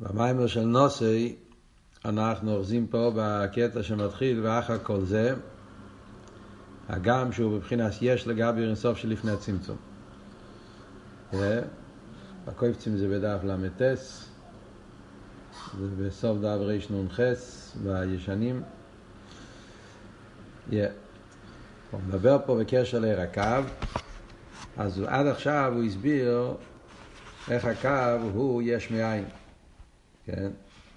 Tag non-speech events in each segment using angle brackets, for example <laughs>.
במיימר של נוסי אנחנו אוחזים פה בקטע שמתחיל ואחר כל זה הגם שהוא בבחינת יש לגבי אינסוף שלפני הצמצום. הקויפצים זה בדף ל"ט, זה בסוף דף רנ"ח בישנים. הוא מדבר פה בקשר לעיר הקו, אז עד עכשיו הוא הסביר איך הקו הוא יש מאין. כן?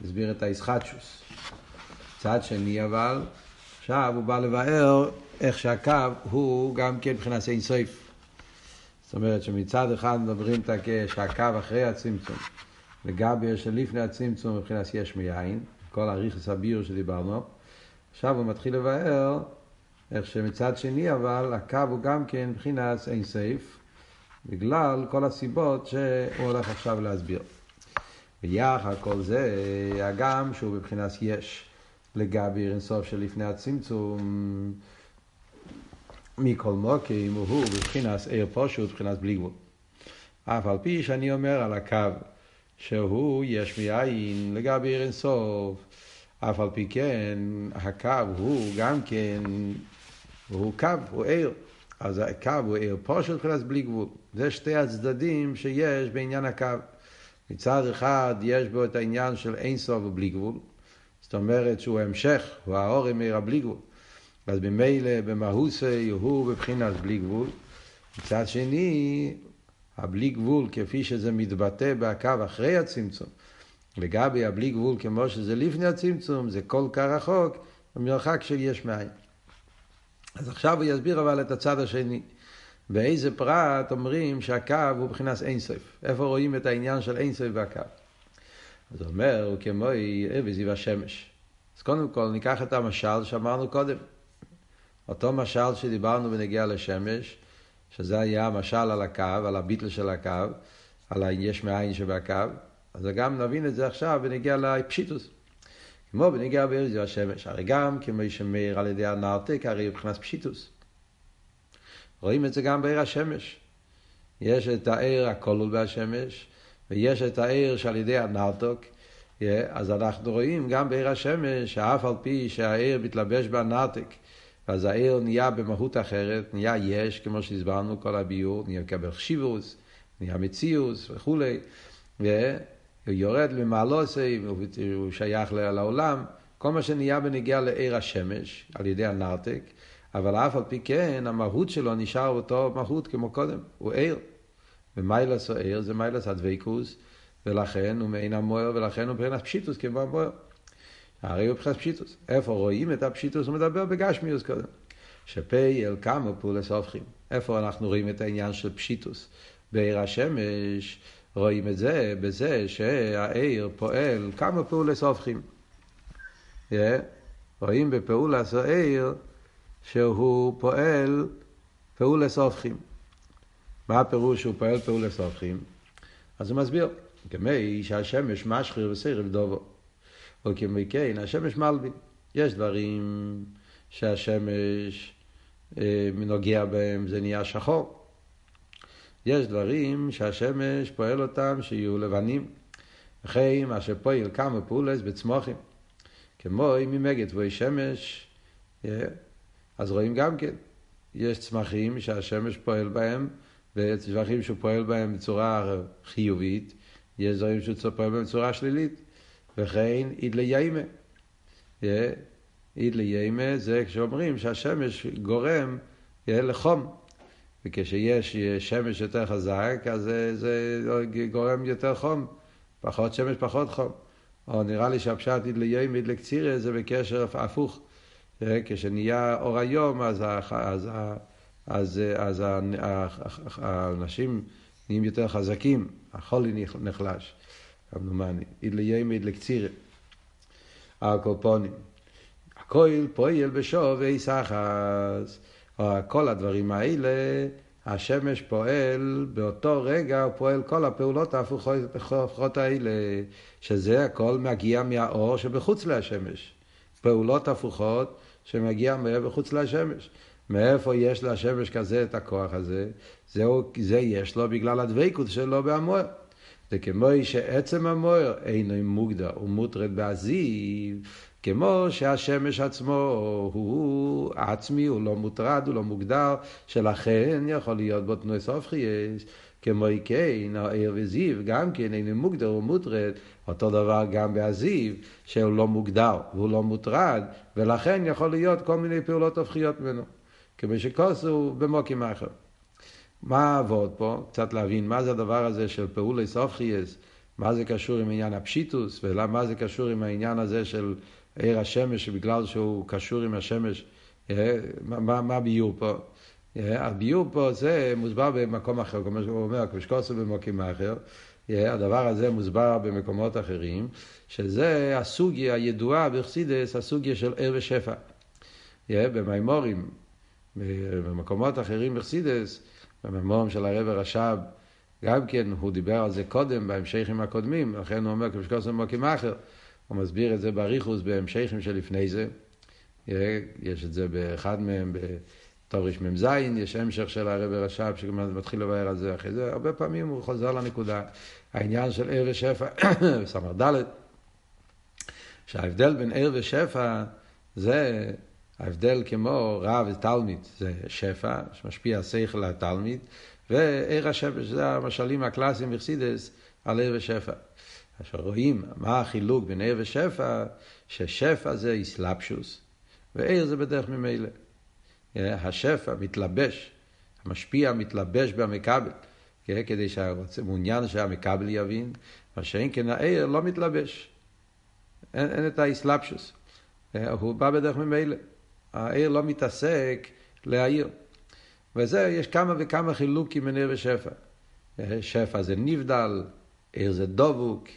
הסביר את האיסחטשוס. צד שני אבל, עכשיו הוא בא לבאר איך שהקו הוא גם כן מבחינת אין סוף. זאת אומרת שמצד אחד מדברים את שהקו אחרי הצמצום, לגבי שלפני הצמצום מבחינת יש מיין, כל הריכס הביר שדיברנו, עכשיו הוא מתחיל לבאר איך שמצד שני אבל הקו הוא גם כן מבחינת אין סייף, בגלל כל הסיבות שהוא הולך עכשיו להסביר. ויחד כל זה, הגם שהוא בבחינת יש לגבי אינסוף שלפני הצמצום, מכל מוקים הוא בבחינת עיר פושוט, בבחינת בלי גבול. אף על פי שאני אומר על הקו שהוא יש מאין לגבי עיר אינסוף, אף על פי כן הקו הוא גם כן, הוא קו, הוא עיר. אז הקו הוא עיר פושוט, בבחינת בלי גבול. זה שתי הצדדים שיש בעניין הקו. מצד אחד יש בו את העניין של אין סוף ובלי גבול, זאת אומרת שהוא המשך, הוא האור מאיר הבלי גבול. אז ממילא במהוסי הוא בבחינת בלי גבול. מצד שני, הבלי גבול כפי שזה מתבטא בקו אחרי הצמצום, לגבי הבלי גבול כמו שזה לפני הצמצום, זה כל כך רחוק, במרחק של יש מאין. אז עכשיו הוא יסביר אבל את הצד השני. באיזה פרט אומרים שהקו הוא מבחינת אינסוף. איפה רואים את העניין של אינסוף בקו? אז הוא אומר, הוא כמו בזיו השמש. אז קודם כל ניקח את המשל שאמרנו קודם. אותו משל שדיברנו בנגיע לשמש, שזה היה המשל על הקו, על הביטל של הקו, על היש מאין שבקו, אז גם נבין את זה עכשיו בנגיע לפשיטוס. כמו בנגיע בזיו השמש. הרי גם כמו שמאיר על ידי הנרתק, הרי מבחינת פשיטוס. רואים את זה גם בעיר השמש. יש את העיר הכלול בהשמש, ויש את העיר שעל ידי הנרתוק. אז אנחנו רואים גם בעיר השמש, שאף על פי שהעיר מתלבש בנרתק, אז העיר נהיה במהות אחרת, נהיה יש, כמו שהסברנו כל הביור, נהיה מקבל חשיבוס, נהיה מציאוס וכולי, והוא יורד למעלוסי, הוא שייך לעולם, כל מה שנהיה בנגיעה לעיר השמש, על ידי הנרתק, אבל אף על פי כן, המהות שלו נשאר אותו מהות כמו קודם, הוא ער. ומיילס או ער זה מיילס הדבקוס, ולכן הוא מעין המוער, ולכן הוא מבחינת פשיטוס כמו המוער. הרי הוא מבחינת פשיטוס. איפה רואים את הפשיטוס? הוא מדבר בגשמיוס קודם. שפי אל כמה פולס הופכים. איפה אנחנו רואים את העניין של פשיטוס? בעיר השמש רואים את זה בזה שהעיר פועל כמה פעולס הופכים. Yeah. רואים בפעולס העיר שהוא פועל פעולס הופכים. מה הפירוש שהוא פועל פעולס הופכים? אז הוא מסביר, כמי שהשמש משחיר וסרב דובו, או כמי כן השמש מלבין. יש דברים שהשמש אה, נוגע בהם, זה נהיה שחור. יש דברים שהשמש פועל אותם שיהיו לבנים. וכן מה שפועל כמה פעולס בצמוחים. כמו אם ממגת ואי שמש, אז רואים גם כן, יש צמחים שהשמש פועל בהם, וצמחים שהוא פועל בהם בצורה חיובית, יש דברים שהוא פועל בהם בצורה שלילית, וכן אידלי ייימה. אידלי ייימה זה כשאומרים שהשמש גורם לחום. וכשיש שמש יותר חזק, אז זה, זה גורם יותר חום. פחות שמש, פחות חום. או נראה לי שהפשט אידלי ייימה, אידלי קצירה, זה בקשר הפוך. כשנהיה אור היום, אז, אז, אז, אז האנשים נהיים יותר חזקים, החולי נחלש, כמדומני. אידלי ימי אידלי קצירה. הקופונים. הכל פועל בשווי סחס. כל הדברים האלה, השמש פועל, באותו רגע הוא פועל כל הפעולות ההפוכות האלה, שזה הכל מגיע מהאור שבחוץ להשמש. פעולות הפוכות שמגיע מחוץ לשמש. מאיפה יש לשמש כזה את הכוח הזה? זהו, זה יש לו בגלל הדבקות שלו בהמוער. זה כמו שעצם המוער אינו מוגדר, הוא מוטרד בעזיב, כמו שהשמש עצמו הוא עצמי, הוא לא מוטרד, הוא לא מוגדר, שלכן יכול להיות בו תנועי סופחייס, כמו כן, העיר וזיו, גם כן אינו מוגדר, הוא מוטרד, אותו דבר גם בעזיב, שהוא לא מוגדר והוא לא מוטרד, ולכן יכול להיות כל מיני פעולות הופכיות ממנו, כמו שכוס הוא במוקים אחר. מה עבוד פה? קצת להבין מה זה הדבר הזה של פעולי סופחייס, מה זה קשור עם עניין הפשיטוס, ומה זה קשור עם העניין הזה של עיר השמש, שבגלל שהוא קשור עם השמש, אה, מה, מה הביור פה? אה, הביור פה זה מוסבר במקום אחר, כמו שהוא אומר, כשקוסו במקום אחר, אה, הדבר הזה מוסבר במקומות אחרים, שזה הסוגיה הידועה בחסידס, הסוגיה של ער ושפע. במימורים, במקומות אחרים בחסידס, בממורים של הרב הרש"ב, גם כן הוא דיבר על זה קודם, בהמשכים הקודמים, לכן הוא אומר כשקוסו במקום אחר. הוא מסביר את זה באריכוס בהמשכים שלפני זה. יש את זה באחד מהם, בתור רמ"ז, יש המשך של הרב רש"ב שמתחיל לבאר על זה אחרי זה. הרבה פעמים הוא חוזר לנקודה. העניין של ער ושפע, <coughs> ס"ד, שההבדל בין ער ושפע זה ההבדל כמו רב ותלמיד, זה שפע, שמשפיע שכל לתלמיד, וער השפע, שזה המשלים הקלאסיים בחסידס על ער ושפע. עכשיו רואים מה החילוק בין ער ושפע, ששפע זה איסלפשוס, וער זה בדרך ממילא. השפע מתלבש, המשפיע מתלבש במקבל, כדי שמעוניין שהמקבל יבין, מה שאין כן הער לא מתלבש. אין, אין את האיסלפשוס. הוא בא בדרך ממילא. הער לא מתעסק להעיר. וזה, יש כמה וכמה חילוקים בין ער ושפע. שפע זה נבדל, ער זה דבוק,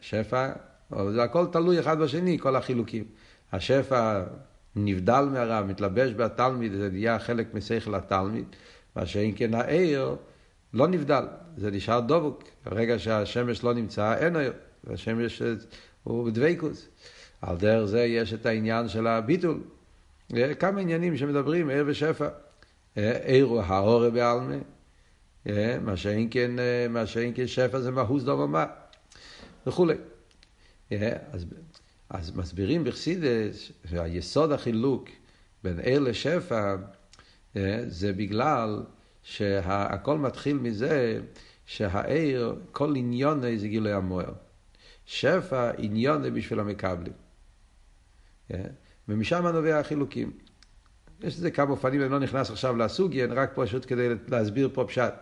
שפע, זה הכל תלוי אחד בשני, כל החילוקים. השפע נבדל מהרב, מתלבש בתלמיד, זה נהיה חלק משכל התלמיד, מה שאם כן העיר לא נבדל, זה נשאר דבוק. ברגע שהשמש לא נמצא, אין עיר, והשמש הוא בדבקוס. על דרך זה יש את העניין של הביטול. כמה עניינים שמדברים, עיר ושפע. עיר הוא האורה בעלמה, מה שאין כן, מה שאין כן שפע זה מהוס דבר מה. וכולי. אז, אז מסבירים בחסידס שהיסוד החילוק בין ער לשפע זה בגלל שהכל מתחיל מזה שהעיר, כל עניון זה גילוי המוער. שפע עניון בשביל המקבלים. ומשם נובע החילוקים. יש לזה כמה אופנים, אני לא נכנס עכשיו לסוגיה, רק פשוט כדי להסביר פה פשט.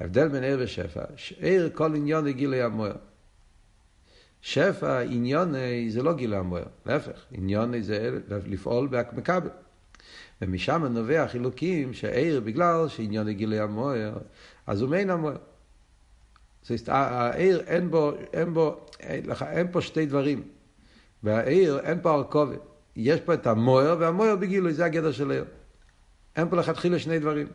ההבדל בין ער ושפע, ער כל עניון גילוי המוער. שפע, עניוני זה לא גילה המוער, להפך, עניוני זה לפעול במכבל. ומשם נובע חילוקים שעיר, בגלל שעניוני גילה המוער, אז הוא מיין המוער. העיר אין בו, אין בו, אין, לך, אין פה שתי דברים. והעיר אין פה הרכובת. יש פה את המוער, והמוער בגילוי, זה הגדר של העיר. אין פה לכתחילה שני דברים.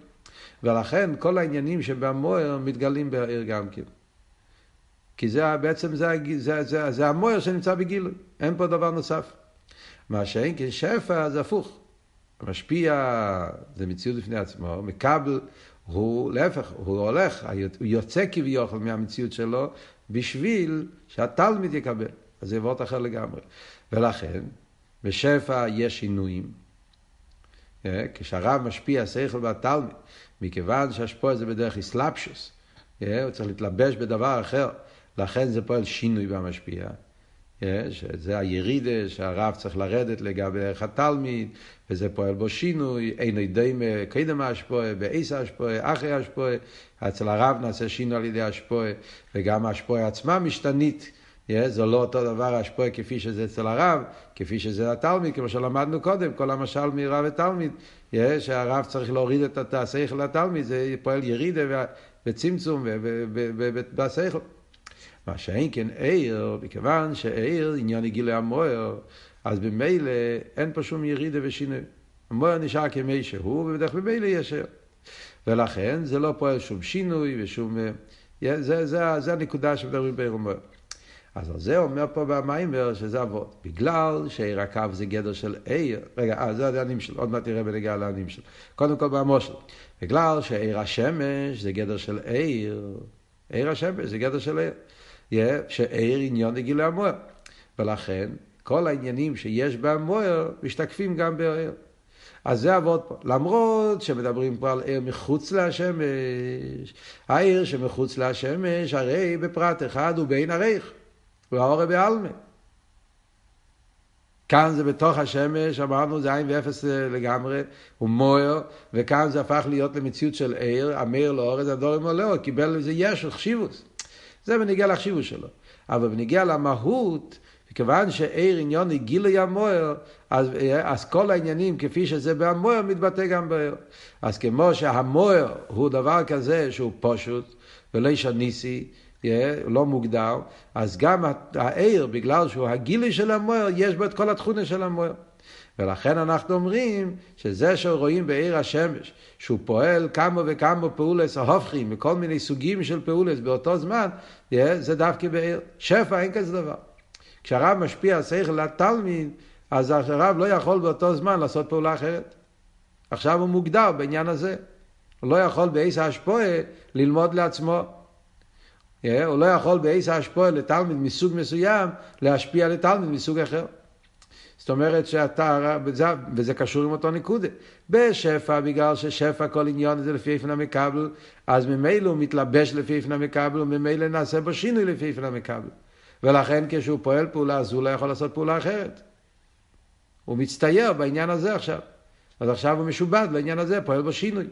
ולכן כל העניינים שבמוער מתגלים בעיר גם כן. כי זה בעצם, זה, זה, זה, זה המויר שנמצא בגילוי, אין פה דבר נוסף. מה שאין כשפע זה הפוך. המשפיע זה מציאות בפני עצמו, מקבל הוא להפך, הוא הולך, הוא יוצא כביכול מהמציאות שלו בשביל שהתלמיד יקבל. אז זה עבוד אחר לגמרי. ולכן, בשפע יש שינויים. אה, כשהרב משפיע שכל בתלמיד, מכיוון שהשפוע זה בדרך אסלאפשוס, אה, הוא צריך להתלבש בדבר אחר. לכן זה פועל שינוי במשפיע. שזה הירידה שהרב צריך לרדת לגבי ערך התלמיד, וזה פועל בו שינוי, אין ידי קדם האשפועה, בעיס האשפועה, אחרי האשפועה, אצל הרב נעשה שינוי על ידי האשפועה, וגם האשפועה עצמה משתנית. זה לא אותו דבר האשפועה כפי שזה אצל הרב, כפי שזה התלמיד, כמו שלמדנו קודם, כל המשל מרב ותלמיד, שהרב צריך להוריד את השכל לתלמיד, זה פועל ירידה וצמצום בשכל. מה שאין כן עיר, מכיוון שעיר עניין גילוי המוער, אז במילא אין פה שום ירידה ושינוי. המוער נשאר כמי שהוא, ובדרך ממילא יש עיר. ולכן זה לא פועל שום שינוי ושום... זה, זה, זה, זה הנקודה שמדברים בעיר המוער. אז על זה אומר פה במיימר שזה אבות. בגלל שעיר הקו זה גדר של עיר, רגע, אה, זה העניינים שלו, עוד מעט תראה בנגיעה לעניינים שלו. קודם כל במושל. בגלל שעיר השמש זה גדר של עיר, עיר השמש זה גדר של עיר. שעיר עניון לגילוי המוער. ולכן, כל העניינים שיש במוער משתקפים גם בעיר. אז זה עבוד פה. למרות שמדברים פה על עיר מחוץ לשמש, העיר שמחוץ לשמש, הרי בפרט אחד הוא בין הריך, הוא האורה בעלמה. כאן זה בתוך השמש, אמרנו זה עין ואפס לגמרי, הוא מוער, וכאן זה הפך להיות למציאות של עיר, המאיר לאורז, הדורים עולהו, קיבל לזה יש, חשיבוס. זה בניגיע לחשיבוס שלו. אבל בניגיע למהות, מכיוון שעיר עניון גילוי המוער, אז, אז כל העניינים כפי שזה במוער מתבטא גם בעיר. אז כמו שהמוער הוא דבר כזה שהוא פשוט ולא איש הניסי, לא מוגדר, אז גם העיר, בגלל שהוא הגילוי של המוער, יש בו את כל התכונה של המוער. ולכן אנחנו אומרים שזה שרואים בעיר השמש, שהוא פועל כמה וכמה פעולס ההופכים, מכל מיני סוגים של פעולס באותו זמן, זה דווקא בעיר. שפע אין כזה דבר. כשהרב משפיע שכל לתלמיד, אז הרב לא יכול באותו זמן לעשות פעולה אחרת. עכשיו הוא מוגדר בעניין הזה. הוא לא יכול בעיס האשפועה ללמוד לעצמו. הוא לא יכול בעיס האשפועה לתלמיד מסוג מסוים להשפיע לתלמיד מסוג אחר. זאת אומרת שאתה, וזה, וזה קשור עם אותו נקודה. בשפע, בגלל ששפע כל עניון זה לפי איפן המקבל, אז ממילא הוא מתלבש לפי איפן המקבל, וממילא נעשה בו שינוי לפי איפן המקבל. ולכן כשהוא פועל פעולה אז הוא לא יכול לעשות פעולה אחרת. הוא מצטייר בעניין הזה עכשיו. אז עכשיו הוא משובד לעניין הזה, פועל בו שינוי.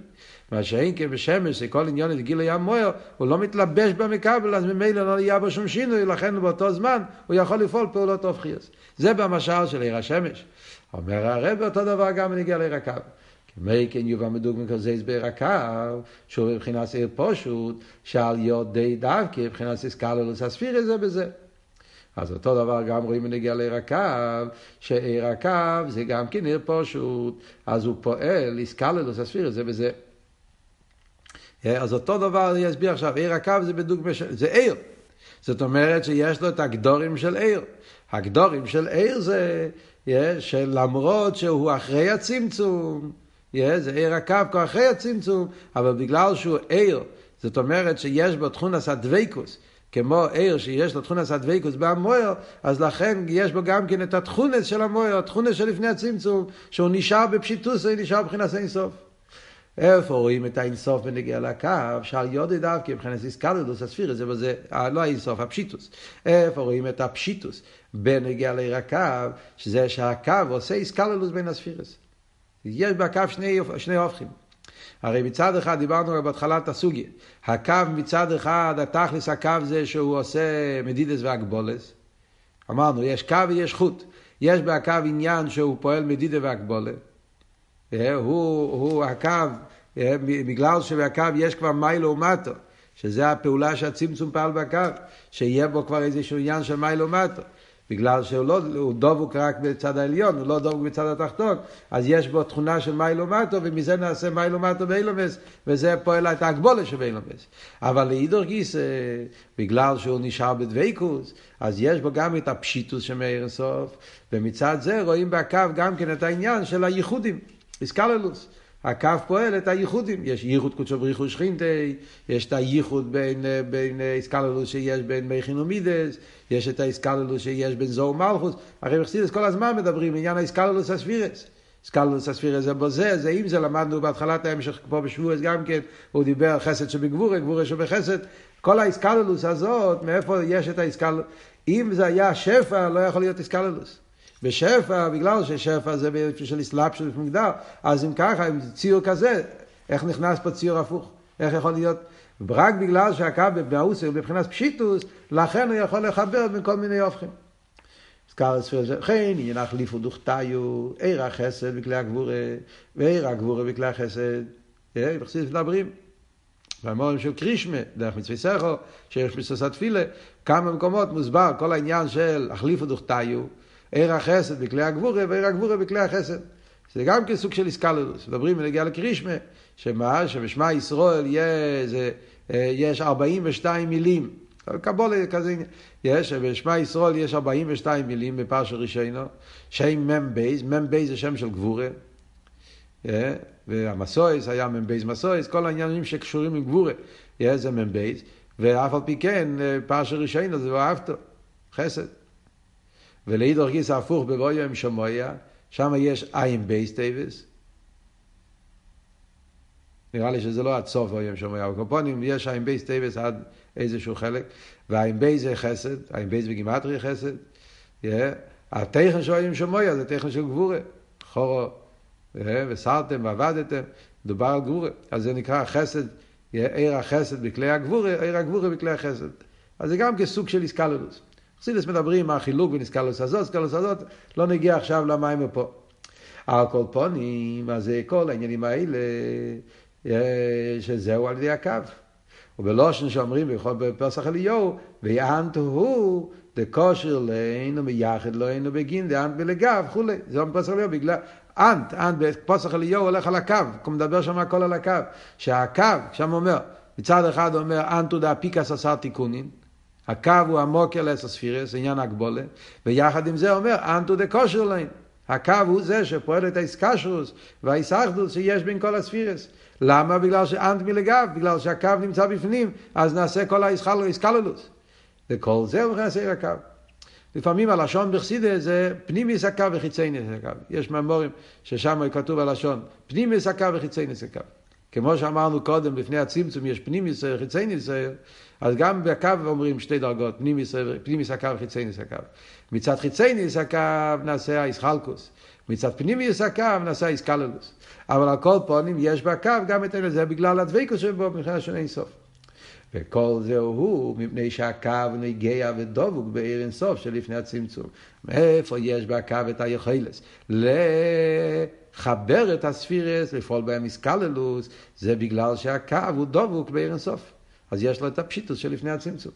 מה שאין כן בשמש, שכל עניין את גיל הים מוער, הוא לא מתלבש במקבל, אז ממילא לא יהיה בו שום שינוי, לכן באותו זמן הוא יכול לפעול פעולות הופכיות. זה במשל של עיר השמש. אומר הרב אותו דבר גם בנגיע לעיר הקו. כמי כן יובא מדוגמא כזה הסבר הקו, שהוא מבחינת עיר פושוט, שעל יודי דווקא, מבחינת איסקללוס הספירי זה בזה. אז אותו דבר גם רואים בנגיע לעיר הקו, שעיר הקו זה גם כן עיר פשוט, אז הוא פועל, איסקללוס הספירי זה בזה. אז אותו דבר אני אסביר עכשיו, עיר הקו זה בדוגמא, זה עיר. זאת אומרת שיש לו את הגדורים של עיר. הגדורים של עיר זה שלמרות שהוא אחרי הצמצום, זה עיר הקו כבר אחרי הצמצום, אבל בגלל שהוא עיר, זאת אומרת שיש בו תכונס הדבקוס, כמו עיר שיש לו תכונס הדבקוס במוער, אז לכן יש בו גם כן את התכונס של המוער, התכונס שלפני הצמצום, שהוא נשאר בפשיטוס, הוא נשאר מבחינת אינסוף. איפה רואים את האינסוף בנגיע לקו? שעל יודי דווקא מבחינת איסקלדוס הספירס, זה בזה, לא האינסוף, הפשיטוס. איפה רואים את הפשיטוס בנגיע לעיר הקו, שזה שהקו עושה איסקלדוס בין הספירס. יש בקו שני, שני הופכים. הרי מצד אחד דיברנו בהתחלת הסוגיה, הקו מצד אחד, התכלס הקו זה שהוא עושה מדידס והגבולס. אמרנו, יש קו ויש חוט. יש בהקו עניין שהוא פועל מדידה והגבולת. אה, הוא, הוא הקו, אה, בגלל שבקו יש כבר מיילו ומטו, שזה הפעולה שהצמצום פעל בקו, שיהיה בו כבר איזשהו עניין של מיילו ומטו. בגלל שהוא לא, הוא דבוק רק בצד העליון, הוא לא דבוק בצד התחתון, אז יש בו תכונה של מיילו מטו, ומזה נעשה מיילו מטו באילומס, וזה פועל את ההגבולה של באילומס. אבל לאידור גיס, בגלל שהוא נשאר בדוויקוס, אז יש בו גם את הפשיטוס של מאיר הסוף, ומצד זה רואים בקו גם כן את העניין של הייחודים, איסקללוס. הקו פועל את הייחודים, יש ייחוד קודשו בריחו שכינתי, יש את הייחוד בין, בין איסקללוס שיש בין מכינומידס, יש את האיסקללוס שיש בין זוהו מלכוס, הרי בחסידס כל הזמן מדברים עניין האיסקללוס הספירס. איסקללוס הספירס זה בזה, זה אם זה למדנו בהתחלת ההמשך פה בשבועס גם כן, הוא דיבר חסד שבגבורה, גבורה שבחסד, כל האיסקללוס הזאת, מאיפה יש את האיסקללוס, אם זה היה שפע, לא יכול להיות איסקללוס. בשפע, בגלל ששפע זה של אסלאפ של מוגדר, אז אם ככה, אם ציור כזה, איך נכנס פה ציור הפוך? איך יכול להיות? רק בגלל שהקו באוסר הוא מבחינת פשיטוס, לכן הוא יכול לחבר בין כל מיני הופכים. הזכר ספיר זה, כן, ינחליפו דוכתיו, עיר החסד בכלי הגבורה, ועיר הגבורה בכלי החסד. בחסיד מדברים. והמורים של קרישמה, דרך מצווי סכו, שיש בסוסת תפילה, כמה מקומות מוסבר כל העניין של החליפו דוכתיו, עיר החסד בכלי הגבורה ועיר הגבורה בכלי החסד. זה גם כסוג של איסקלולוס. מדברים בנגיעה לקרישמה, שמה, שבשמע ישראל יש, יש 42 מילים. קבולה כזה, יש, בשמע ישראל יש 42 מילים בפרשה ראשינו, שם מ"ם בייז, מ"ם בייז זה שם של גבורה, והמסויס היה מ"ם בייז מסויס, כל העניינים שקשורים עם גבורה, זה מ"ם בייז, ואף על פי כן, פרשה ראשונה זה ואהבתו, חסד. ולאידור גיס הפוך בבויו עם שמויה, שם יש עין בייס טייבס. נראה לי שזה לא עד סוף בויו עם שמויה, אבל קופונים יש עין בייס טייבס עד איזשהו חלק, והעין בייס זה חסד, עין בייס בגימטרי חסד. Yeah. התכן של עם שמויה זה תכן של גבורה. חורו, וסרתם ועבדתם, מדובר על גבורה. אז זה נקרא חסד, עיר החסד בכלי הגבורה, עיר הגבורה בכלי החסד. אז זה גם כסוג של איסקלולוס. חסידס מדברים על החילוק בין איסקלוס הזאת, איסקלוס הזאת, לא נגיע עכשיו למים פה. על כל פונים, אז כל העניינים האלה, שזהו על ידי הקו. ובלושן שאומרים בפסח אליהו, ויענת הוא דקושר לאינו מייחד לא אינו בגין דאנט בלגב וכולי. זה אומר בפסח אליהו בגלל... אנט, אנט בפסח אליהו הולך על הקו, הוא מדבר שם הכל על הקו. שהקו, שם אומר, מצד אחד אומר אנטו דה פיקס עשר תיקונים, הקו הוא המוקר לעשר ספירס, עניין הגבולה, ויחד עם זה אומר אנטו דה כושר להם. הקו הוא זה שפועל את האיסקשרוס והאיסאחדוס שיש בין כל הספירס. למה? בגלל שאנט מלגב, בגלל שהקו נמצא בפנים, אז נעשה כל האיסקלולוס. וכל זה הוא לעיר הקו. לפעמים הלשון בחסידה זה פנימיס הקו וחיצייניס הקו. יש מאמורים ששם כתוב הלשון פנימיס הקו וחיצייניס הקו. כמו שאמרנו קודם, לפני הצמצום יש פנימיס וחיצייניס, אז גם בקו אומרים שתי דרגות, פנימיס, פנימיס הקו וחיצייניס הקו. מצד חיצייניס הקו נעשה האיסחלקוס. מצד פנימיס הקו נעשה האיסקללוס. אבל על כל פונים יש בקו גם את זה בגלל הדבקות שבו מבחינה של אינסוף. וכל זה הוא מפני שהקו נגיע ודבוק בעיר אינסוף שלפני הצמצום. מאיפה יש בקו את היכולת? לחבר את הספירס, לפעול בהם איסקללוס, זה בגלל שהקו הוא דבוק בעיר אינסוף. אז יש לו את הפשיטוס שלפני הצמצום.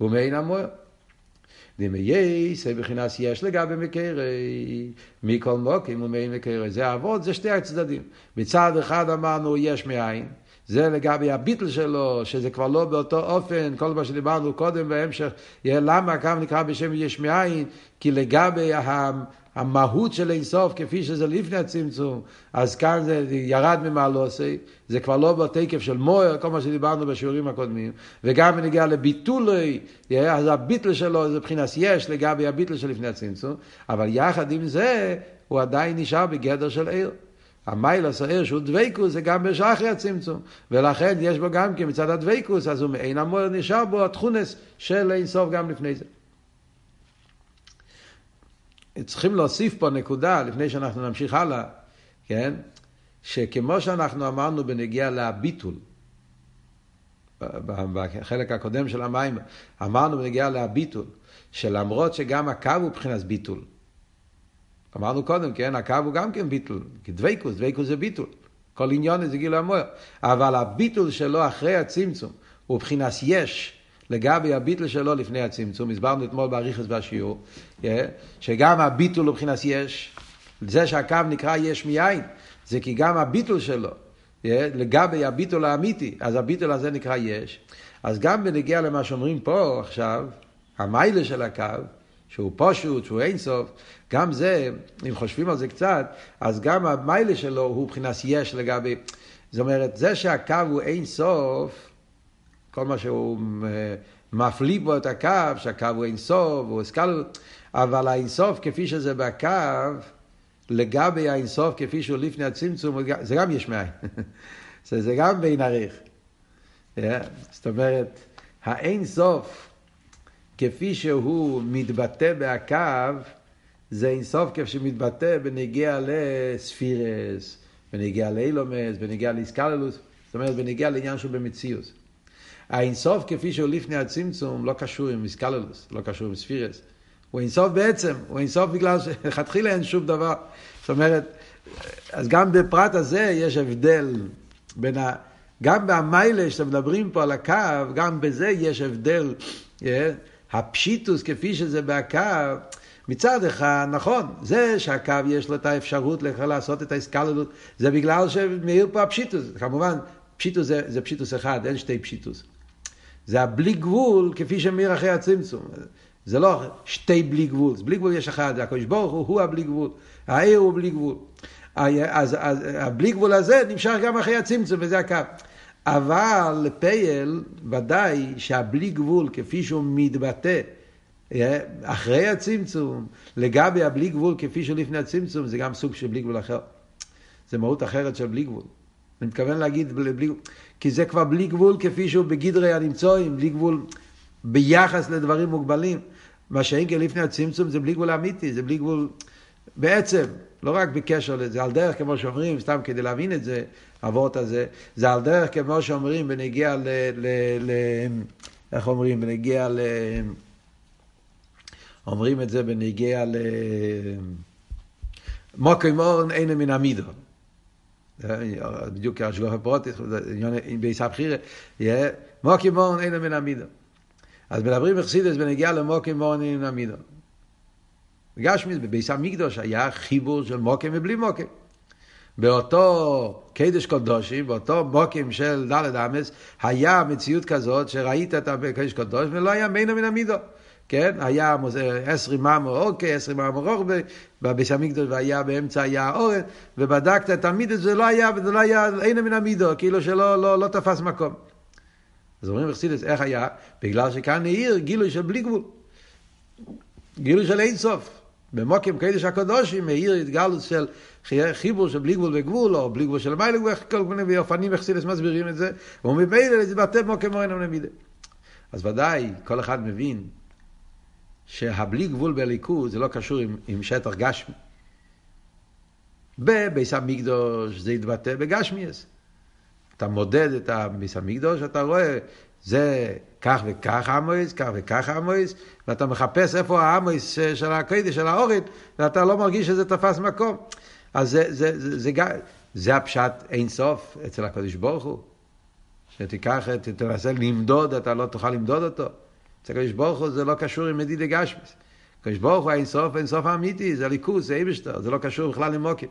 והוא מעין המוער. דמייס, בבחינת יש לגבי מקרי, מכל מוקים ומעין מקרי. זה אבות, זה שתי הצדדים. מצד אחד אמרנו יש מאין. זה לגבי הביטל שלו, שזה כבר לא באותו אופן, כל מה שדיברנו קודם בהמשך, למה הקו נקרא בשם יש מאין? כי לגבי המהות של אינסוף, כפי שזה לפני הצמצום, אז כאן זה ירד ממעלוסי, זה כבר לא בתקף של מויר, כל מה שדיברנו בשיעורים הקודמים, וגם בנגיע לביטולי, אז הביטל שלו זה מבחינת יש לגבי הביטל של לפני הצמצום, אבל יחד עם זה, הוא עדיין נשאר בגדר של עיר. המיילס העיר שהוא דבייקוס זה גם בשחרי הצמצום ולכן יש בו גם כן מצד הדבייקוס אז הוא מעין המוער נשאר בו התכונס של אינסוף גם לפני זה. צריכים להוסיף פה נקודה לפני שאנחנו נמשיך הלאה, כן? שכמו שאנחנו אמרנו בנגיע לביטול, בחלק הקודם של המים, אמרנו בנגיע לביטול, שלמרות שגם הקו הוא מבחינת ביטול, אמרנו קודם, כן, הקו הוא גם כן ביטול, כי דבייקוס, דבייקוס זה ביטול. כל עניון זה גילו המוער. אבל הביטול שלו אחרי הצמצום הוא מבחינת יש לגבי הביטול שלו לפני הצמצום. הסברנו אתמול באריכס והשיעור, שגם הביטול הוא מבחינת יש. זה שהקו נקרא יש מיין, זה כי גם הביטול שלו, לגבי הביטול האמיתי, אז הביטול הזה נקרא יש. אז גם בנגיע למה שאומרים פה עכשיו, המיילה של הקו, שהוא פשוט, שהוא אינסוף, גם זה, אם חושבים על זה קצת, אז גם המיילה שלו הוא מבחינת יש לגבי, זאת אומרת, זה שהקו הוא אינסוף, כל מה שהוא אה, מפליא בו את הקו, שהקו הוא אינסוף, הוא הסקל, אבל האינסוף כפי שזה בקו, לגבי האינסוף כפי שהוא לפני הצמצום, זה גם יש מאין. <laughs> זה גם בין עריך. Yeah, זאת אומרת, האינסוף כפי שהוא מתבטא בהקו, זה אינסוף כפי שמתבטא בנגיע לספירס, בנגיע לאילומס, בנגיע לאיסקללוס, זאת אומרת בנגיע לעניין שהוא במציאוס. האינסוף כפי שהוא לפני הצמצום לא קשור עם איסקללוס, לא קשור עם ספירס. הוא אינסוף בעצם, הוא אינסוף בגלל שלכתחילה אין שום דבר. זאת אומרת, אז גם בפרט הזה יש הבדל בין ה... גם במיילה שאתם מדברים פה על הקו, גם בזה יש הבדל. Yeah, הפשיטוס כפי שזה בקו, מצד אחד, נכון, זה שהקו יש לו את האפשרות לעשות את האסקלדות, זה בגלל שמאיר פה הפשיטוס. כמובן, פשיטוס זה, זה פשיטוס אחד, אין שתי פשיטוס. זה הבלי גבול כפי שמאיר אחרי הצמצום. זה לא שתי בלי גבול, בלי גבול יש אחד, הקדוש ברוך הוא הוא הבלי גבול, העיר הוא בלי גבול. אז, אז הבלי גבול הזה נמשך גם אחרי הצמצום, וזה הקו. אבל לפייל, ודאי שהבלי גבול, כפי שהוא מתבטא, אה, אחרי הצמצום, לגבי הבלי גבול כפי שהוא לפני הצמצום, זה גם סוג של בלי גבול אחר. זה מהות אחרת של בלי גבול. אני מתכוון להגיד בלי גבול, כי זה כבר בלי גבול כפי שהוא בגדרי הנמצואים, בלי גבול ביחס לדברים מוגבלים. מה שאין כן לפני הצמצום זה בלי גבול אמיתי, זה בלי גבול בעצם, לא רק בקשר לזה, על דרך כמו שאומרים, סתם כדי להבין את זה, האבות הזה, זה על דרך כמו שאומרים בנגיע ל... ל, ל איך אומרים? בנגיע ל... אומרים את זה בנגיע ל... מוקי מורן אין מן המידו. בדיוק השגוח הפרוטיס, בעיסה בחירה, מוקי מורן אין מן המידו. אז מדברים בחסידס בנגיע למוקי מורן אין מן המידו. גשמיס, בביס המקדוש היה חיבור של מוקים ובלי מוקים. באותו קדש קודושי, באותו מוקים של דלת אמס, היה מציאות כזאת שראית את הקדש קודוש ולא היה מינו מן המידו. כן? היה עשרי מאמו אוקיי, עשרי מאמו רוחבי, בביס המקדוש והיה באמצע היה אורן, ובדקת את המידו, זה לא היה, זה לא היה, אין מן המידו, כאילו שלא לא, לא תפס מקום. אז אומרים בחסידס, איך היה? בגלל שכאן העיר גילוי של בלי גבול. גילוי של אין סוף. במוקים קדש הקדושים מאיר התגלות של חיבור של בלי גבול וגבול, או בלי גבול של מיילה, כל מיני אופנים וחסידס מסבירים את זה, וממילא זה בטב מוקים מורן המנמידה. אז ודאי, כל אחד מבין שהבלי גבול בליכוז זה לא קשור עם, עם שטח גשמי. בביס המקדוש זה יתבטא בגשמיאס. אתה מודד את הביס המקדוש, אתה רואה זה כך וכך עמויס, כך וכך עמויס, ואתה מחפש איפה העמויס של הקדש, של האורית, ואתה לא מרגיש שזה תפס מקום. אז זה, זה, זה, זה, זה, זה הפשט אין סוף אצל הקדוש ברוך הוא. שתיקח, תנסה למדוד, אתה לא תוכל למדוד אותו. אצל הקדוש ברוך הוא זה לא קשור עם מדידי גשמיס. הקדוש ברוך הוא אין סוף, אין סוף האמיתי, זה ליכוז, זה איבשטר, זה לא קשור בכלל למוקים.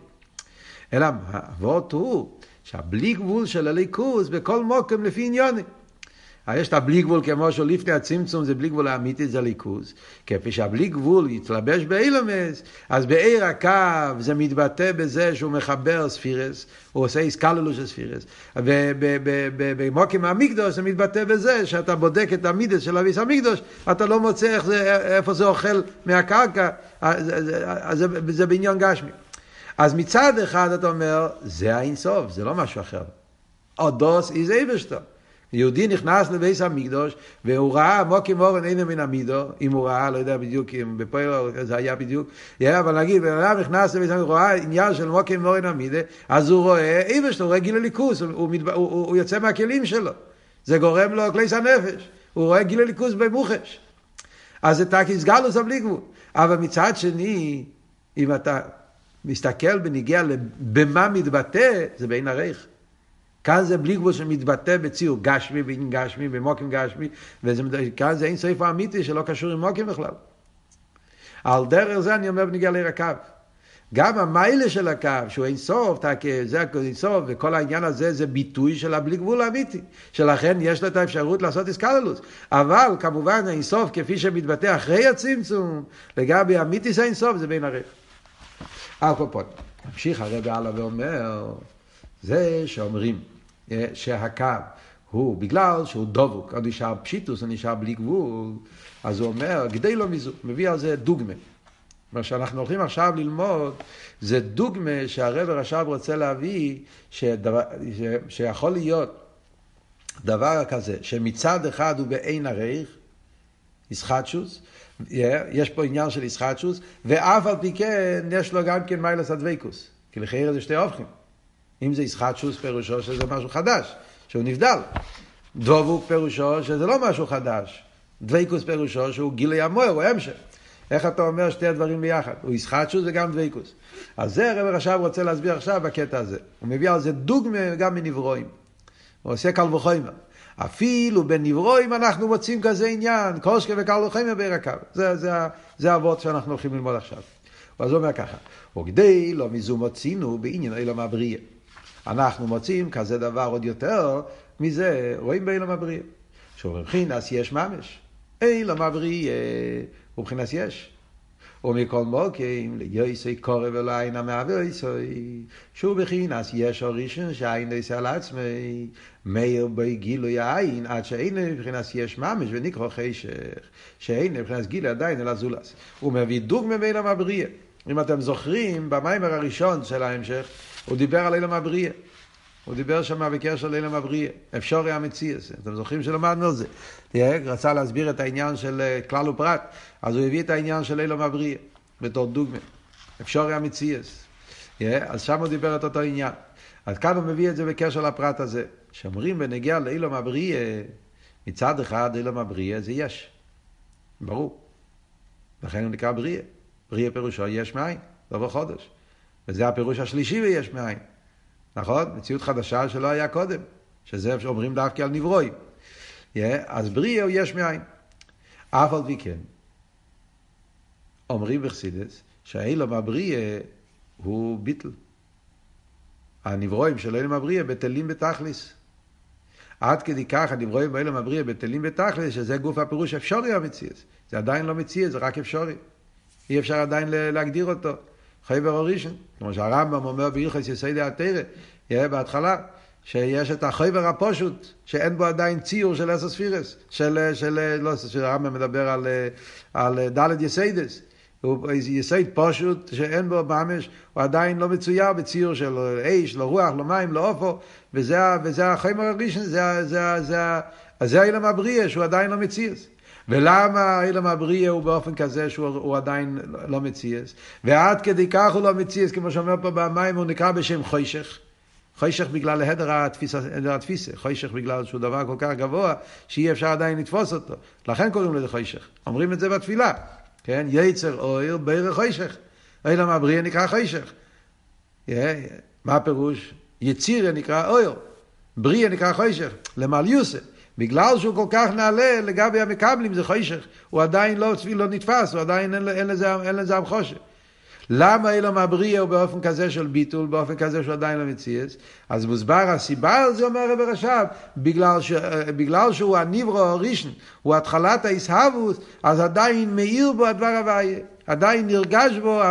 אלא, הוורט הוא שהבלי גבול של הליכוז בכל מוקם לפי עניונים. יש את הבלי גבול כמו שלפני הצמצום זה בלי גבול האמיתי זה ליכוז. כפי שהבלי גבול יתלבש באילומס, אז בעיר הקו זה מתבטא בזה שהוא מחבר ספירס, הוא עושה איסקללוס של ספירס. ובמוקים המקדוש זה מתבטא בזה שאתה בודק את המידס של אביס המקדוש, אתה לא מוצא איך זה, איפה זה אוכל מהקרקע, אז זה, זה בעניין גשמי. אז מצד אחד אתה אומר, זה האינסוף, זה לא משהו אחר. אודוס איזה איברשטו. יהודי נכנס לבייס המקדוש, והוא ראה מוקים אורן אינו מן המידו, אם הוא ראה, לא יודע בדיוק אם בפועל זה היה בדיוק, אבל נגיד, בן אדם נכנס לבייס המקדוש, הוא ראה עניין של מוקים אורן המידה, אז הוא רואה איבש שלו, הוא רואה גיל הליכוס, הוא, הוא, הוא, הוא יוצא מהכלים שלו. זה גורם לו כליס הנפש, הוא רואה גיל הליכוס במוחש. אז זה תקיס גלוס בלי גבול. אבל מצד שני, אם אתה מסתכל בניגיע במה מתבטא, זה בין הרייך. כאן זה בלי גבול שמתבטא בציור גשמי, בעניין גשמי, במוקים גשמי, וכאן זה אין סעיף האמיתי שלא קשור עם מוקים בכלל. על דרך זה אני אומר בניגיע לעיר הקו. גם המיילה של הקו, שהוא אין סוף, זה אין סוף, וכל העניין הזה זה ביטוי של הבלי גבול האמיתי. שלכן יש לו את האפשרות לעשות איסקללוס. אבל כמובן אין סוף, כפי שמתבטא אחרי הצמצום, לגבי אמיתיס אין סוף, זה בין הרך. על כל פון. ממשיך הרב הלאה ואומר, זה שאומרים אה, שהקו הוא, בגלל שהוא דבוק, הוא נשאר פשיטוס, הוא נשאר בלי גבול, אז הוא אומר, גדי לא מזו, מביא על זה דוגמה. מה שאנחנו הולכים עכשיו ללמוד, זה דוגמה שהרב עכשיו רוצה להביא, שדבר, ש, שיכול להיות דבר כזה, שמצד אחד הוא בעין הרייך, ישחטשוס, יש פה עניין של ישחטשוס, ואף על פי כן יש לו גם כן מיילס הדבקוס, כי לחייר זה שתי אופכים. אם זה ישחטשוס פירושו שזה משהו חדש, שהוא נבדל. דבוק פירושו שזה לא משהו חדש. דבקוס פירושו שהוא גילי המוער, הוא המשך. איך אתה אומר שתי הדברים ביחד? הוא ישחטשוס וגם דבקוס. אז זה הרב עכשיו רוצה להסביר עכשיו בקטע הזה. הוא מביא על זה דוגמה גם מנברואים. הוא עושה קל וחומר. אפילו בנברואים אנחנו מוצאים כזה עניין, קושקה וקל וחומר בירקב. זה, זה, זה האבות שאנחנו הולכים ללמוד עכשיו. אז הוא אומר ככה, וכדי לא מזו מוצינו בעניין אילום הבריאה. אנחנו מוצאים כזה דבר עוד יותר, מזה רואים באילום הבריאה. שבבחינס יש ממש. אילום הבריאה הוא מבחינס יש. ומכל מוקים ליוסי קורא ולא עין המהווה יסוי שהוא בחינס יש הראשון שהעין נעשה על עצמי מאיר בי גילוי העין עד שאין מבחינס יש ממש ונקרא חשך שאין מבחינס גילוי עדיין אלא זולס הוא מביא דוגמה בין המבריא אם אתם זוכרים במיימר הראשון של ההמשך הוא דיבר על אילם הבריאה הוא דיבר שם בקשר לאילם הבריאה, אפשורי המציאס, אתם זוכרים שלמדנו על זה. רצה להסביר את העניין של אה, כלל ופרט, אז הוא הביא את העניין של אילם הבריאה, בתור דוגמה, אפשורי המציאס. אז שם הוא דיבר את אותו עניין. אז כאן הוא מביא את זה בקשר לפרט הזה. שאומרים בנגיע לאילם הבריאה, מצד אחד אילם הבריאה זה יש, ברור. לכן הוא נקרא בריאה. בריאה פירושו יש מאין, לא בחודש. וזה הפירוש השלישי ביש מאין. נכון? מציאות חדשה שלא היה קודם, שזה אומרים דווקא על נברואים. Yeah, אז בריאה הוא יש מאין. אף על פי כן, אומרים בחסידס, שהאילום הבריאה הוא ביטל. הנברואים של אילום הבריאה בטלים בתכליס. עד כדי כך הנברואים באילום הבריאה בטלים בתכליס, שזה גוף הפירוש אפשורי המציאס. זה עדיין לא מציאס, זה רק אפשורי. אי אפשר עדיין להגדיר אותו. חייבר הראשון, כמו שהרמב"ם אומר בהלכס יסיידי התרא, יהיה בהתחלה, שיש את החייבר הפושוט, שאין בו עדיין ציור של אסוס פירס, של, של, לא, שהרמב"ם מדבר על, על דלת יסיידס. הוא יסייד פושוט שאין בו ממש, הוא עדיין לא מצויר בציור של אש, לא רוח, לא מים, לא אופו, וזה, וזה החיימר הראשון, זה, זה, זה, זה, זה האילם הבריאה שהוא עדיין לא מציאס. ולמה האילם הבריאה הוא באופן כזה שהוא עדיין לא מציאס? ועד כדי כך הוא לא מציאס, כמו שאומר פה במים, הוא נקרא בשם חוישך. חוישך בגלל הדר התפיסה, התפיסה, חוישך בגלל שהוא דבר כל כך גבוה, שאי אפשר עדיין לתפוס אותו. לכן קוראים לזה חוישך. אומרים את זה בתפילה, כן? יצר אויר בערך חוישך. אילם הבריאה נקרא חוישך. מה הפירוש? יציר נקרא אויר, בריאה נקרא חוישך, למעל יוסף. בגלל שהוא כל כך נעלה לגבי המקבלים זה חוישך, הוא עדיין לא, לא נתפס, הוא עדיין אין, אין לזה, אין לזה עם חושך. למה אילום הבריאה הוא באופן כזה של ביטול, באופן כזה שהוא עדיין לא מציאס? אז מוסבר הסיבה על זה אומר רבי רש"ב, בגלל, ש, בגלל שהוא הניברו הראשון, הוא התחלת האיסהבוס, אז עדיין מאיר בו הדבר הוויה, עדיין נרגש בו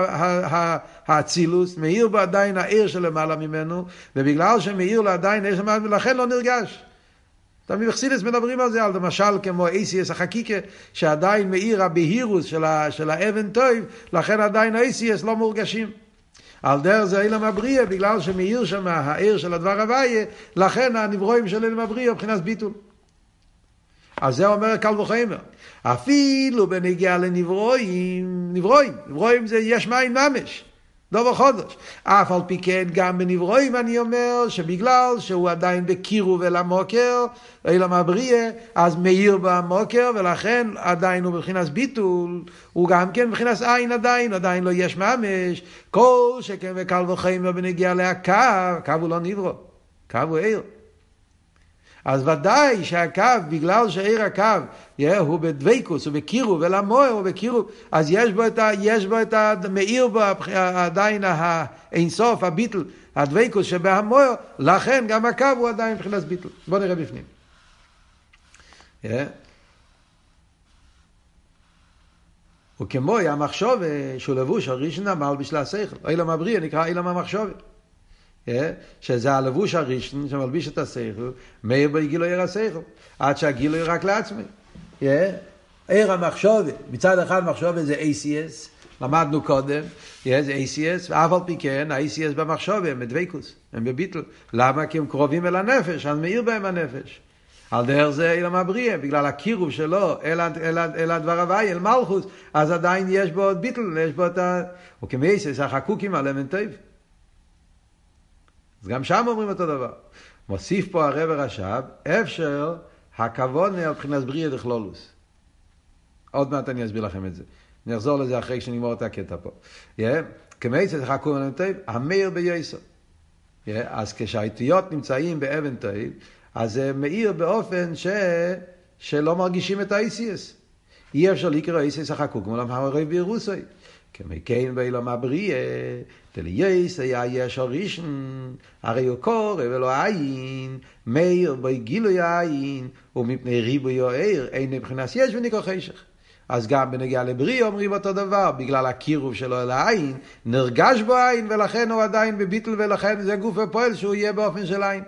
האצילוס, מאיר בו עדיין העיר שלמעלה ממנו, ובגלל שמאיר לו עדיין העיר שלמעלה, ולכן לא נרגש. תמיד בחסידס מדברים על זה, על למשל כמו אייסיאס החקיקה, שעדיין מאיר הבהירוס של, ה, של האבן טוב, לכן עדיין אייסיאס לא מורגשים. על דרך זה אילם הבריאה, בגלל שמאיר שם העיר של הדבר הוויה, לכן הנברואים של אילם הבריאה מבחינת ביטול. אז זה אומר קל וחומר. אפילו בנגיעה לנברואים, נברואים, נברואים זה יש מים ממש. לא בחודש. אף על פי כן, גם בנברואים אני אומר שבגלל שהוא עדיין בקירו ולמוקר, אלא מבריאה, אז מאיר במוקר, ולכן עדיין הוא מבחינת ביטול, הוא גם כן מבחינת עין עדיין, עדיין לא יש ממש. כל שכן וקל וחמר בנגיע להקו, קו הוא לא נברו, קו הוא עיר. אז ודאי שהקו, בגלל שעיר הקו yeah, הוא בדבקוס, הוא בקירוב, ולמוער הוא בקירוב, אז יש בו את ה... יש בו את ה... מאיר בו עדיין האינסוף, הביטל, הדבקוס שבהמוער, לכן גם הקו הוא עדיין מבחינת ביטל. בואו נראה בפנים. Yeah. וכמו המחשוב שהוא לבוש הראשון המל בשלה השכל. אילם הבריאה נקרא אילם המחשוב. שזה הלבוש הראשון שמלביש את השכל, מאיר בגילו עיר השכל, עד שהגילו יהיה רק לעצמי. עיר המחשובת, מצד אחד מחשובת זה ACS, למדנו קודם, זה ACS, ואף על פי כן, ה-ACS במחשובת הם בדבקוס, הם בביטל. למה? כי הם קרובים אל הנפש, אז מאיר בהם הנפש. על דרך זה אילם הבריאה, בגלל הקירוב שלו אל, אל, אל הדבר הוואי, אל מלכוס, אז עדיין יש בו ביטל, יש בו את ה... וכמייסס, החקוקים על אמן טוב. אז גם שם אומרים אותו דבר. מוסיף פה הרב רש"ב, אפשר הכבוד על מבחינת בריאה דכלולוס. עוד מעט אני אסביר לכם את זה. אני אחזור לזה אחרי שנגמור את הקטע פה. Yeah. כמייסס חכו אבן טייב, המאיר. Yeah. אז כשהאיטיות נמצאים באבן טייב, אז זה מאיר באופן ש... שלא מרגישים את האיסיאס. אי אפשר לקרוא איסיאס החקוק, כמו למה הרי בירוסוי. כמקיין באילום הבריאה, דלייס היה יש הראשון, הרי הוא קורא ולא עין, מאיר בו גילוי העין, ומפני ריבוי העיר, אין מבחינת יש וניקו חשך. אז גם בנגיעה לבריא אומרים אותו דבר, בגלל הקירוב שלו אל העין, נרגש בו עין ולכן הוא עדיין בביטל ולכן זה גוף ופועל שהוא יהיה באופן של עין.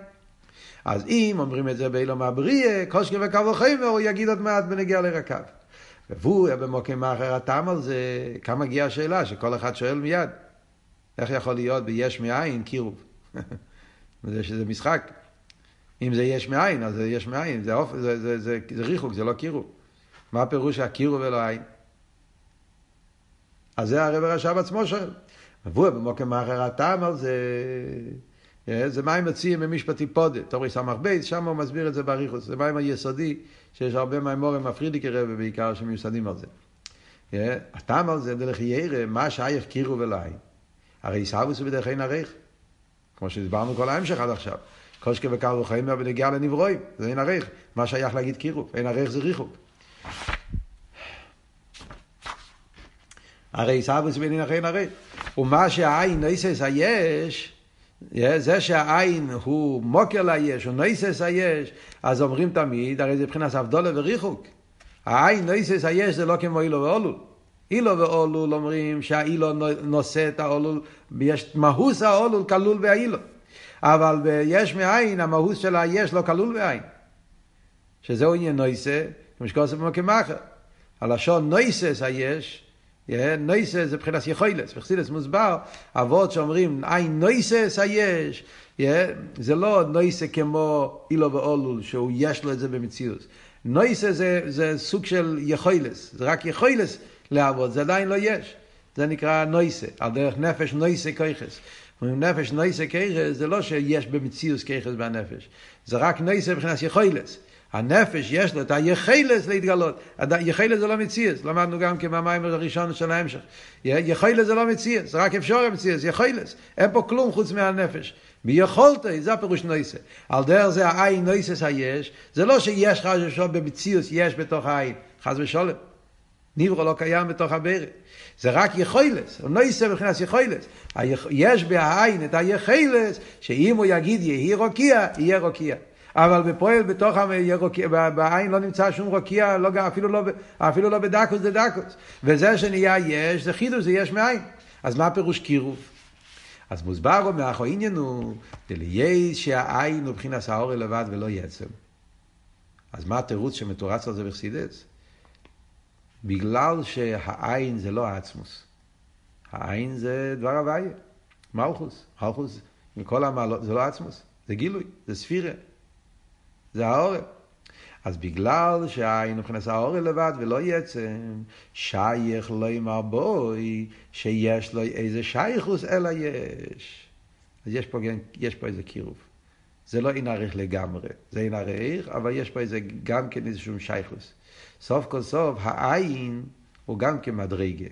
אז אם אומרים את זה באילום הבריא, קושקי וקו וחיימר, הוא יגיד עוד מעט בנגיעה לרקב. והוא במוקם אחר הטעם על זה, כאן מגיעה השאלה שכל אחד שואל מיד, איך יכול להיות ביש מאין קירוב? <laughs> זה שזה משחק. אם זה יש מאין, אז זה יש מאין, זה, זה, זה, זה, זה, זה ריחוק, זה לא קירוב. מה הפירוש הקירוב ולא עין? אז זה הרב הרש"ב עצמו שואל. והוא במוקם אחר הטעם על זה, זה מים מציעים במשפטי פודה, תורי סמך בייס, שם הוא מסביר את זה באריכוס, זה מים היסודי, שיש הרבה מימורים מפרידיקי רבי בעיקר שמיוסדים על זה. הטעם על זה דרך ירא, מה שייך קירו ולעין. הרי עיסאוויס הוא בדרך אין ערך, כמו שדיברנו כל ההמשך עד עכשיו. קושקה וקר וחיים בנגיעה לנברואים, זה אין ערך. מה שייך להגיד קירוב? אין ערך זה ריחוק. הרי עיסאוויס בין אין ערך. ומה שהעין נויסס היש, זה שהעין הוא מוקר ליש, הוא נויסס היש, אז אומרים תמיד, הרי זה מבחינת אבדולה וריחוק. העין נויסס היש זה לא כמו אילו ואולול. אילו ואולול אומרים שהאילו נושא את האולול, יש מהוס האולול כלול באילו. אבל ביש מאין, המהוס של היש לא כלול בעין. שזהו עניין נויסה, כמו שקוראים במקום אחר. הלשון נויסס היש, נויסס זה מבחינת יכולס, בחסידס מוסבר, אבות שאומרים עין נויסס היש, זה לא נויסה כמו אילו ואולול, שהוא יש לו את זה במציאות. נויסה זה, זה סוג של יכולס, זה רק יכולס לעבוד, זה עדיין לא יש. זה נקרא נויסה, על דרך נפש נויסה כיחס. אומרים נפש נויסה כיחס, זה לא שיש במציאות כיחס בנפש, זה רק נויסה מבחינת יכולס. הנפש יש לו את היחלס להתגלות. יחלס זה לא מציאס, למדנו גם כמהמים הראשון של ההמשך. יחלס זה לא מציאס, רק אפשר מציאס, יחלס. אין פה כלום חוץ מהנפש. מיכולת, זה הפירוש נויסה. על דרך זה העין נויסס היש, זה לא שיש חס ושלום במציאוס יש בתוך העין, חס ושלום. נברו לא קיים בתוך הברק. זה רק יכולס, הוא נויסה מבחינת יכולס. יש בעין את היכולס, שאם הוא יגיד יהי רוקיע, יהיה רוקיע. אבל בפועל בתוך בעין לא נמצא שום רוקיע, לא, אפילו, לא, אפילו לא בדקוס זה דקוס. וזה שנהיה יש, זה חידוש, זה יש מאין. אז מה פירוש קירוב? אז מוסבר אומר, אחו עניין הוא, דלייס שהעין הוא מבחינת האור לבד ולא יצם. אז מה התירוץ שמתורץ על זה בחסידס? בגלל שהעין זה לא העצמוס. העין זה דבר הוויה, מלכוס. מלכוס מכל המעלות, זה לא עצמוס, זה גילוי, זה ספירה. זה העורף. אז בגלל שהעין מבחינת העורף לבד ולא יצם, שייך לא יאמר בוי שיש לו איזה שייכוס אלא יש. אז יש פה, יש פה איזה קירוב. זה לא אין ערך לגמרי, זה אין ערך, אבל יש פה איזה, גם כן איזשהו שייכוס. סוף כל סוף, העין הוא גם כמדרגה,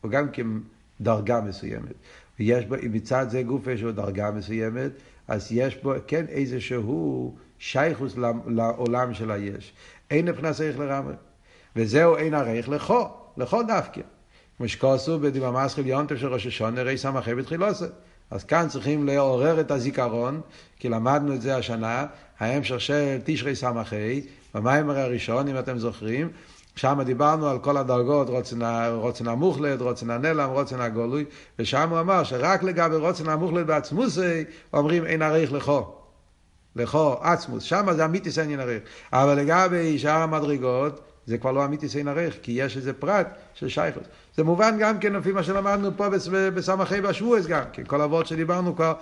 הוא גם כדרגה מסוימת. ויש בו, מצד זה גוף יש לו דרגה מסוימת, אז יש בו כן איזשהו שייכוס לעולם של היש. אין לפנס ערך לרמרי. וזהו אין ערך לכו, לכו דווקא. כמו שכוסו בדיממסחיל יונטף של ראש השונה, רי סמכי בתחילוסה. אז כאן צריכים לעורר את הזיכרון, כי למדנו את זה השנה, ההמשך של תשרי סמכי, במיימר הראשון, אם אתם זוכרים, שם דיברנו על כל הדרגות, רוצן המוחלט, רוצן הנלם, רוצן הגולוי, ושם הוא אמר שרק לגבי רוצן המוחלט בעצמוסי, אומרים אין עריך לכו. לכו, עצמוס, שם זה אמיתיס אין עריך. אבל לגבי שאר המדרגות, זה כבר לא אמיתיס אין עריך, כי יש איזה פרט של שייכוס. זה מובן גם כן לפי מה שלמדנו פה בסמכי בשבועס גם כן, כל אבות שדיברנו כבר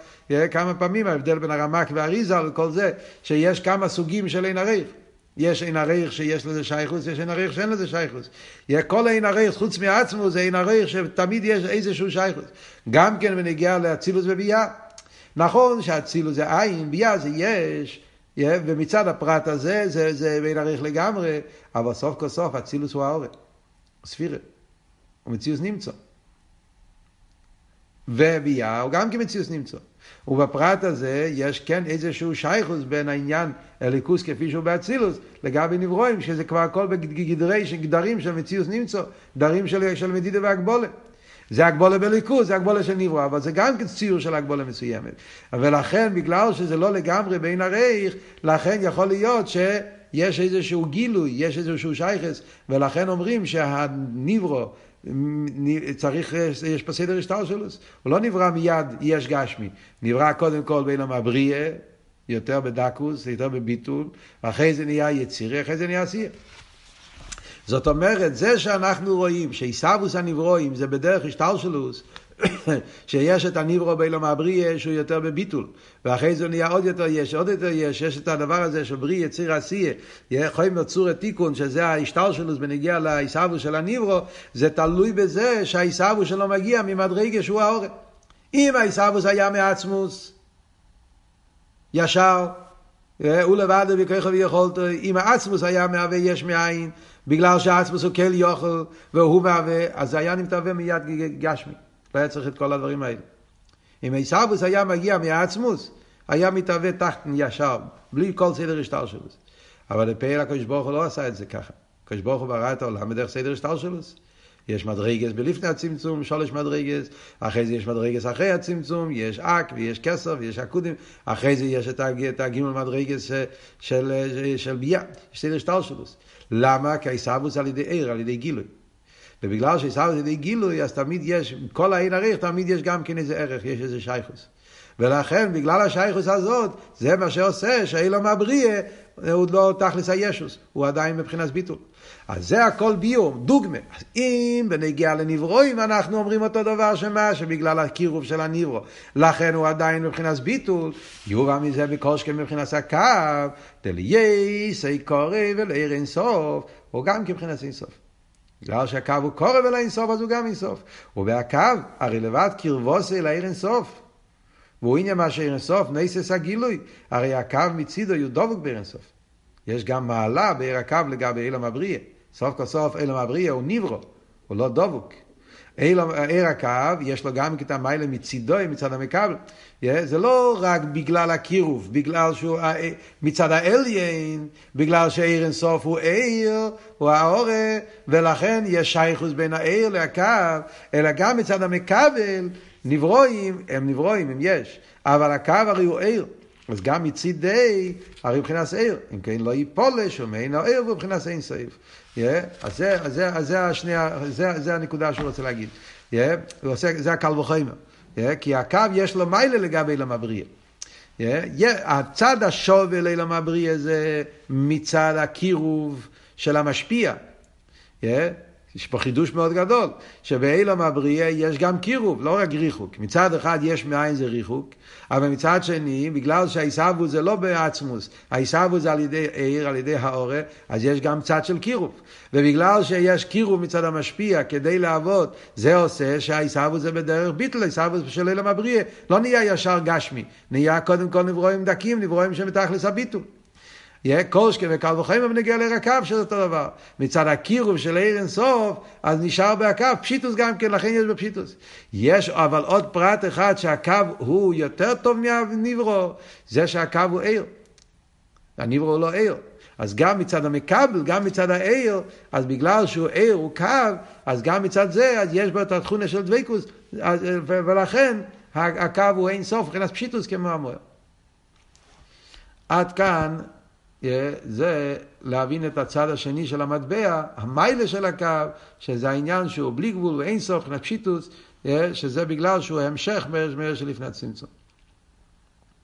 כמה פעמים, ההבדל בין הרמק והאריזה וכל זה, שיש כמה סוגים של אין עריך. יש אין עריך שיש לזה שייכוס, יש אין עריך שאין לזה שייכוס. כל אין עריך, חוץ מעצמו, זה אין עריך שתמיד יש איזשהו שייכוס. גם כן בנגיעה לאצילוס וביאה. נכון שאצילוס זה עין, ביאה זה יש, ומצד הפרט הזה זה, זה אין עריך לגמרי, אבל סוף כל סוף אצילוס הוא העורף. ספירה. ומציאוס נמצא. וביאה הוא גם כמציאוס נמצא. ובפרט הזה יש כן איזשהו שייכוס בין העניין אליקוס כפי שהוא באצילוס לגבי נברואים, שזה כבר הכל בגדרי, גדרים של מציאוס נמצא, גדרים של, של מדידה והגבולה. זה הגבולה בליכוז, זה הגבולה של נברוא, אבל זה גם כן ציור של הגבולה מסוימת. ולכן, בגלל שזה לא לגמרי בין הרייך, לכן יכול להיות ש... יש איזשהו גילוי, יש איזשהו שייכס, ולכן אומרים שהניברו, צריך, יש פה סדר השטר שלו, הוא לא נברא מיד יש גשמי, נברא קודם כל בין המבריא, יותר בדקוס, יותר בביטול, ואחרי זה נהיה יצירי, אחרי זה נהיה עשייה. זאת אומרת, זה שאנחנו רואים שעיסאוווס הנברואים זה בדרך השטלשלוס, שיש את הניברו באילום הבריא שהוא יותר בביטול, ואחרי זה נהיה עוד יותר יש, עוד יותר יש, יש את הדבר הזה של בריא יציר עשייה, יכולים לצור את תיקון, שזה ההשטלשלוס בנגיע לעיסאוווס של הניברו, זה תלוי בזה שהעיסאוווס שלו מגיע ממדרגה שהוא האורן. אם העיסאוווס היה מעצמוס, ישר, אה, הוא לבד בכוחו ויכולתו, אם העצמוס היה מהווה יש מאין, בגלל שהעצמוס הוא כל יוכל והוא מהווה, אז זה היה נמתווה מיד גשמי. לא היה צריך את כל הדברים האלה. אם עיסאוווס היה מגיע מהעצמוס, היה מתהווה תחת ישר, בלי כל סדר השטר שלו. אבל לפעיל הקדוש ברוך הוא לא עשה את זה ככה. הקדוש ברוך הוא ברא את העולם בדרך סדר השטר שלו. יש מדרגס בלפני הצמצום, שלוש מדרגס, אחרי זה יש מדרגס אחרי הצמצום, יש אק ויש כסר ויש עקודים, אחרי זה יש את הגימל מדרגס של, של, של ביה, סדר שטר שלו. למה? כי העיסאוווס על ידי עיר, על ידי גילוי. ובגלל שעיסאוווס על ידי גילוי, אז תמיד יש, כל העין עריך, תמיד יש גם כן איזה ערך, יש איזה שייכוס. ולכן, בגלל השייכוס הזאת, זה מה שעושה שהאילום הבריא הוא לא תכלס הישוס, הוא עדיין מבחינת ביטול. אז זה הכל ביור, דוגמה. אז אם בנגיע לנברואים אנחנו אומרים אותו דבר שמה? שבגלל הקירוב של הנברו, לכן הוא עדיין מבחינת ביטול, יובא מזה בקושקן מבחינת הקו, דלייס, קורא ולעיר אינסוף, הוא גם כבחינת אינסוף. בגלל שהקו הוא קורא ולאינסוף, אז הוא גם אינסוף. ובהקו, הרי לבד קרבוסי לעיר אינסוף. והוא עניין מה שאין סוף, נסס הגילוי. הרי הקו מצידו יהיו דבוק באין סוף. יש גם מעלה בעיר הקו לגבי אילם הבריא. סוף כל סוף אילם הבריא הוא ניברו, הוא לא דבוק. עיר הקו, יש לו גם את המיילה מצידו, מצד המקבל. זה לא רק בגלל הקירוב, בגלל שהוא אה, מצד האליין, בגלל שעיר אינסוף הוא עיר, הוא האורה, ולכן יש שייכוס בין העיר לקו, אלא גם מצד המקבל, נברואים, הם נברואים, אם יש, אבל הקו הרי הוא עיר. אז גם מצידי, הרי מבחינת עיר, אם כן לא ייפול שומעין העיר מבחינת אין סעיף. Yeah, אז זה, אז זה, אז זה, השנייה, זה, זה הנקודה שהוא רוצה להגיד. Yeah, עושה, זה הקל וחומר. Yeah, כי הקו יש לו מיילה לגבי אילם הבריא. Yeah, yeah, הצד השווה לאילם הבריא זה מצד הקירוב של המשפיע. Yeah, יש פה חידוש מאוד גדול, שבאילום הבריאה יש גם קירוב, לא רק ריחוק. מצד אחד יש מאין זה ריחוק, אבל מצד שני, בגלל שהעיסאוו זה לא בעצמוס, העיסאוו זה על ידי עיר, על ידי האורה, אז יש גם צד של קירוב. ובגלל שיש קירוב מצד המשפיע כדי לעבוד, זה עושה שהעיסאוו זה בדרך ביטל, העיסאוו של אילום הבריאה לא נהיה ישר גשמי, נהיה קודם כל נברואים דקים, נברואים שמתכלס הביטול. יהיה קושקה וקל וחומר ונגיע לעיר הקו שזה אותו דבר. מצד הקירוב של עיר אינסוף, אז נשאר בהקו, פשיטוס גם כן, לכן יש בפשיטוס. יש אבל עוד פרט אחד שהקו הוא יותר טוב מהניברו, זה שהקו הוא עיר. הניברו הוא לא עיר. אז גם מצד המקבל, גם מצד העיר, אז בגלל שהוא עיר, הוא קו, אז גם מצד זה, אז יש בו את התכונה של דבקוס, ולכן הקו הוא אין סוף, מבחינת פשיטוס כמו המוער. עד כאן זה להבין את הצד השני של המטבע, המיילה של הקו, שזה העניין שהוא בלי גבול ואין סוף, נפשיטוס, שזה בגלל שהוא המשך מרש שלפני הצמצום.